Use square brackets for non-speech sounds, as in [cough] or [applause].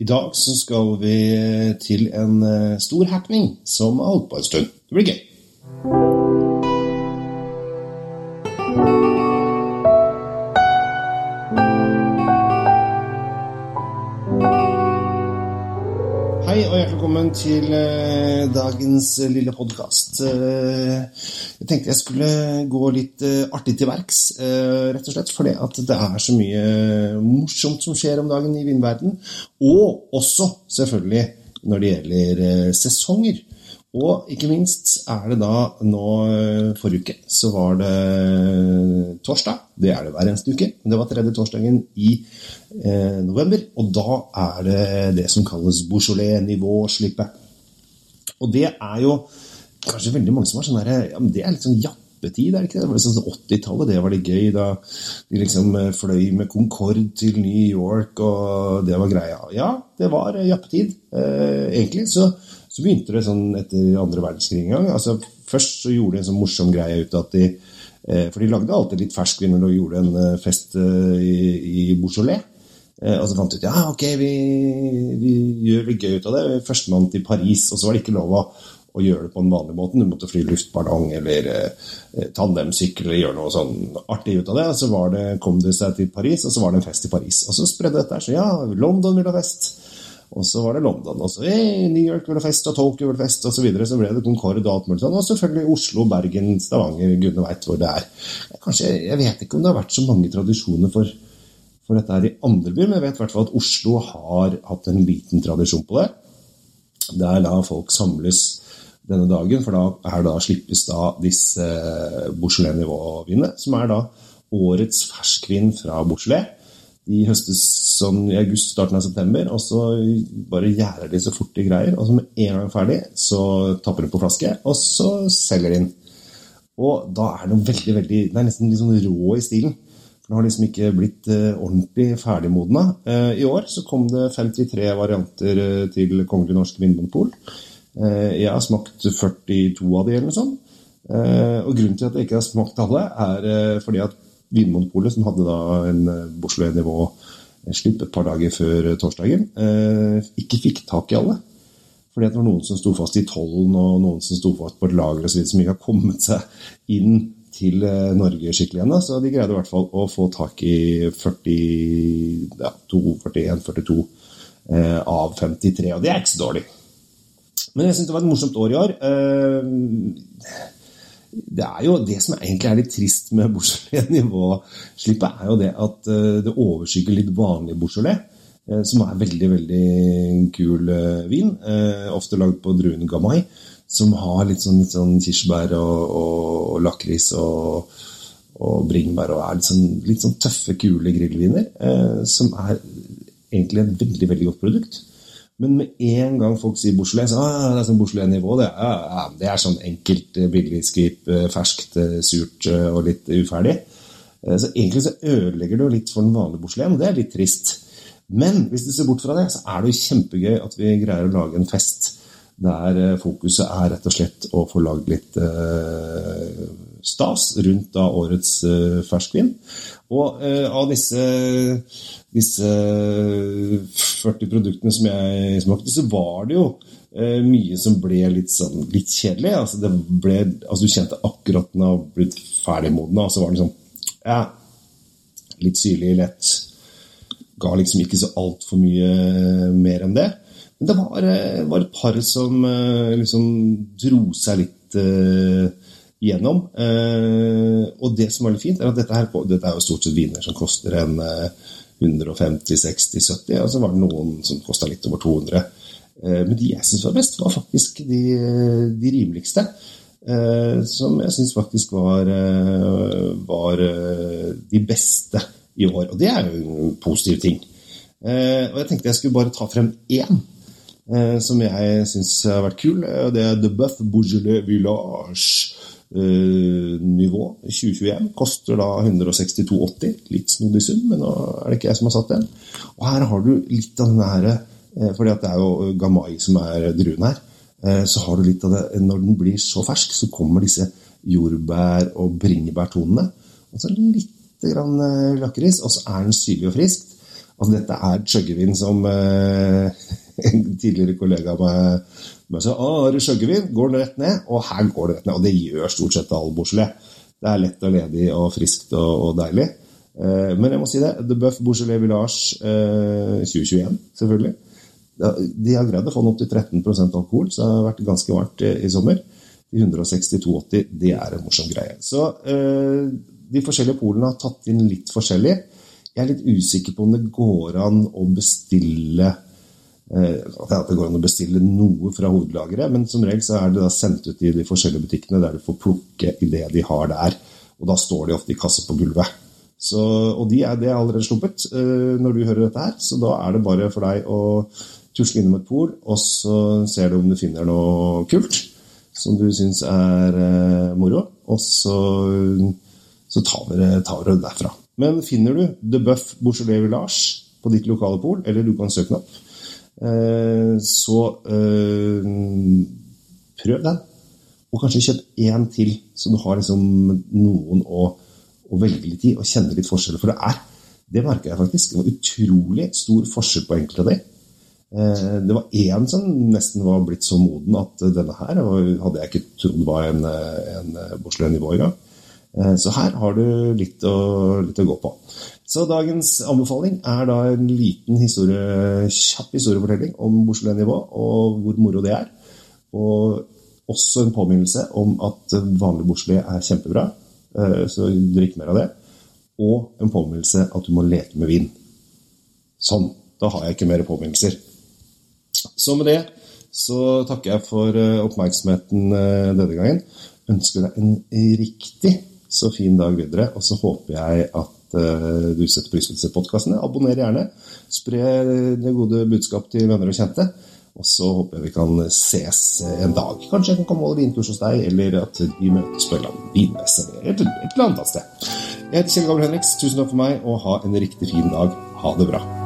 I dag så skal vi til en eh, stor happening som har holdt på en stund. Det blir gøy. Velkommen til eh, dagens eh, lille podkast. jeg tenkte jeg skulle gå litt eh, artig til verks, eh, rett og slett fordi at det er så mye morsomt som skjer om dagen i vindverden. Og også selvfølgelig når det gjelder eh, sesonger. Og ikke minst er det da nå eh, Forrige uke så var det torsdag. Det er det hver eneste uke. Men det var tredje torsdagen i eh, november. Og da er det det som kalles Beaujolais-nivåslippet. Og det er jo kanskje veldig mange som har sånn derre ja, Det er litt sånn jappetid, er det ikke det? Det var sånn 80-tallet, det var litt gøy. Da de liksom eh, fløy med Concorde til New York, og det var greia. Ja, det var eh, jappetid, eh, egentlig. Så, så begynte det sånn etter andre verdenskrig en gang. Altså, først så gjorde de en sånn morsom greie ut av at de For de lagde alltid litt ferskvin når de gjorde en eh, fest eh, i, Beaujolais. Eh, Og så fant de ut ja, ok, vi, vi gjør litt gøy ut av det. Førstemann til Paris. Og så var det ikke lov å, å gjøre det på den vanlige måten. Du måtte fly luftballong eller eh, tandemsykkel eller gjøre noe sånn artig ut av det. Og så det, kom det seg til Paris, og så var det en fest i Paris. Og så spredde dette seg. Ja, London vil ha fest. Og så var det London. Og så hey, New York ville fest, og Tokyo ville fest, og så videre. Så ble det Concorde og alt mulig sånn. Og selvfølgelig Oslo, Bergen, Stavanger, gudene veit hvor det er. Kanskje, Jeg vet ikke om det har vært så mange tradisjoner for for dette her i andre byer, men jeg vet i hvert fall at Oslo har hatt en liten tradisjon på det. Der da folk samles denne dagen, for da, da slippes da disse eh, Beaujolais-nivåvinene, som er da årets ferskvin fra Beaujolais. Høstes sånn i august, starten av september, og så bare gjærer de så fort de greier. Og så med en gang ferdig, så tapper de på flaske, og så selger de den. Og da er det veldig, veldig Det er nesten litt sånn rå i stilen. For den har liksom ikke blitt eh, ordentlig ferdigmodna. Eh, I år så kom det 53 varianter eh, til Kongelig norsk vinmonopol. Jeg har smakt 42 av de, eller noe sånt. Og grunnen til at jeg ikke har smakt alle, er fordi at Vinmonopolet, som hadde da en eh, Beaujolais-nivå slipp et par dager før eh, torsdagen, eh, ikke fikk tak i alle. Fordi det var noen som sto fast i tollen, og noen som sto fast på et lager osv. som ikke har kommet seg inn til eh, Norge skikkelig ennå. Så de greide i hvert fall å få tak i 40, ja, 41, 42 eh, av 53, og det er ikke så dårlig. Men jeg syns det var et morsomt år i år. Eh, det er jo det som egentlig er litt trist med Beaujolais-nivåslippet, [laughs] er jo det at eh, det overskygger litt vanlig Beaujolais, eh, som er veldig, veldig kul eh, vin. Ofte lagd på druen Gamay, som har litt sånn, litt sånn kirsebær og, og, og lakris og, og bringebær, og er litt sånn, litt sånn tøffe, kule grillviner, som er egentlig et veldig, veldig godt produkt. Men med en gang folk sier Beaujolais, så ah, det er sånn Beaujolais-nivå. Det, ja, det er sånn enkelt, eh, billig skvip, eh, ferskt, eh, surt og litt uferdig. Så egentlig så ødelegger du litt for den vanlige Beaujolais, og det er litt trist. Men hvis du ser bort fra det, så er det jo kjempegøy at vi greier å lage en fest der fokuset er rett og slett å få lagd litt stas rundt da årets eh, ferskvin. Og eh, av disse, disse 40 produktene som jeg smakte, så var det jo eh, mye som ble litt, sånn, litt kjedelig. Altså, ble, altså, du kjente akkurat den har blitt ferdigmodna, og så var den sånn ja, litt syrlig, lett. Ga liksom ikke så altfor mye mer enn det. Men det var, var et par som liksom dro seg litt gjennom. Eh, og det som er litt fint, er at dette, her, dette er jo stort sett viner som koster en eh, 150, 60, 70, og så var det noen som kosta litt over 200. Eh, men de jeg syns var best, var faktisk de, de rimeligste. Eh, som jeg syns faktisk var, var de beste i år. Og det er jo en positiv ting. Og jeg tenkte jeg skulle bare ta frem én som jeg syns har vært kul. og Det er The Buff Beaujolais Village nivå 2021. Koster da 162,80. Litt snodig sum, men nå er det ikke jeg som har satt den. Og her har du litt av den her eh, fordi at det er jo Gamay som er druen her. eh, Så har du litt av det Når den blir så fersk, så kommer disse jordbær- og bringebærtonene. Og så litt grann eh, lakris, og så er den syrlig og frisk. Altså, dette er chuggervin som eh, en tidligere kollega av meg, meg sa ah, er det chuggervin, går den rett ned? Og her går det rett ned. Og det gjør stort sett all Beaujolais. Det er lett og ledig og friskt og, og deilig. Eh, men jeg må si det. The Buff Beaujolais Village eh, 2021, selvfølgelig. De har greid å få den opp til 13% alkohol, så det har vært ganske varmt i sommer. De 162,80, det er en morsom greie. Så eh, de forskjellige polene har tatt inn litt forskjellig. Jeg er litt usikker på om det går an å bestille eh, at det går an å bestille noe fra hovedlageret, men som regel så er det da sendt ut i de forskjellige butikkene der du får plukke i det de har der. Og da står de ofte i kasse på gulvet. Så, og de er, det er allerede sluppet uh, når du hører dette her, så da er det bare for deg å tusle innom et pol, og så ser du om du finner noe kult som du syns er uh, moro. Og så så tar vi, det, derfra. Men finner du The Buff Beaujolais Village på ditt lokale pol, eller du kan søke den opp, eh, så eh, prøv den. Og kanskje kjøp én til, så du har liksom noen å, å velge litt i og kjenne litt forskjeller. For det er, det merka jeg faktisk, det var utrolig stor forskjell på enkelte av de. Eh, det var én som nesten var blitt så moden at denne her hadde jeg ikke trodd var en, en Beaujolais-nivå engang. Eh, så her har du litt å, litt å, gå på. Så dagens anbefaling er da en liten historie, kjapp historiefortelling om Beaujolais-nivå og hvor moro det er. Og også en påminnelse om at vanlig Beaujolais er kjempebra, eh, så drikk mer av det. Og en påminnelse at du må leke med vin. Sånn. Da har jeg ikke mer påminnelser. Så med det så takker jeg for eh, oppmerksomheten denne gangen. Ønsker deg en riktig så fin dag videre. Og så håper jeg at uh, du setter pris på disse podkastene. Abonner gjerne. Spre det gode budskap til venner og kjente. Og så håper jeg vi kan ses en dag. Kanskje jeg kan komme og holde vintur hos deg, eller at vi møtes på en eller vinmesse eller et eller annet sted. Jeg heter Kjell Gabriel Henriks. Tusen takk for meg, og ha en riktig fin dag. Ha det bra.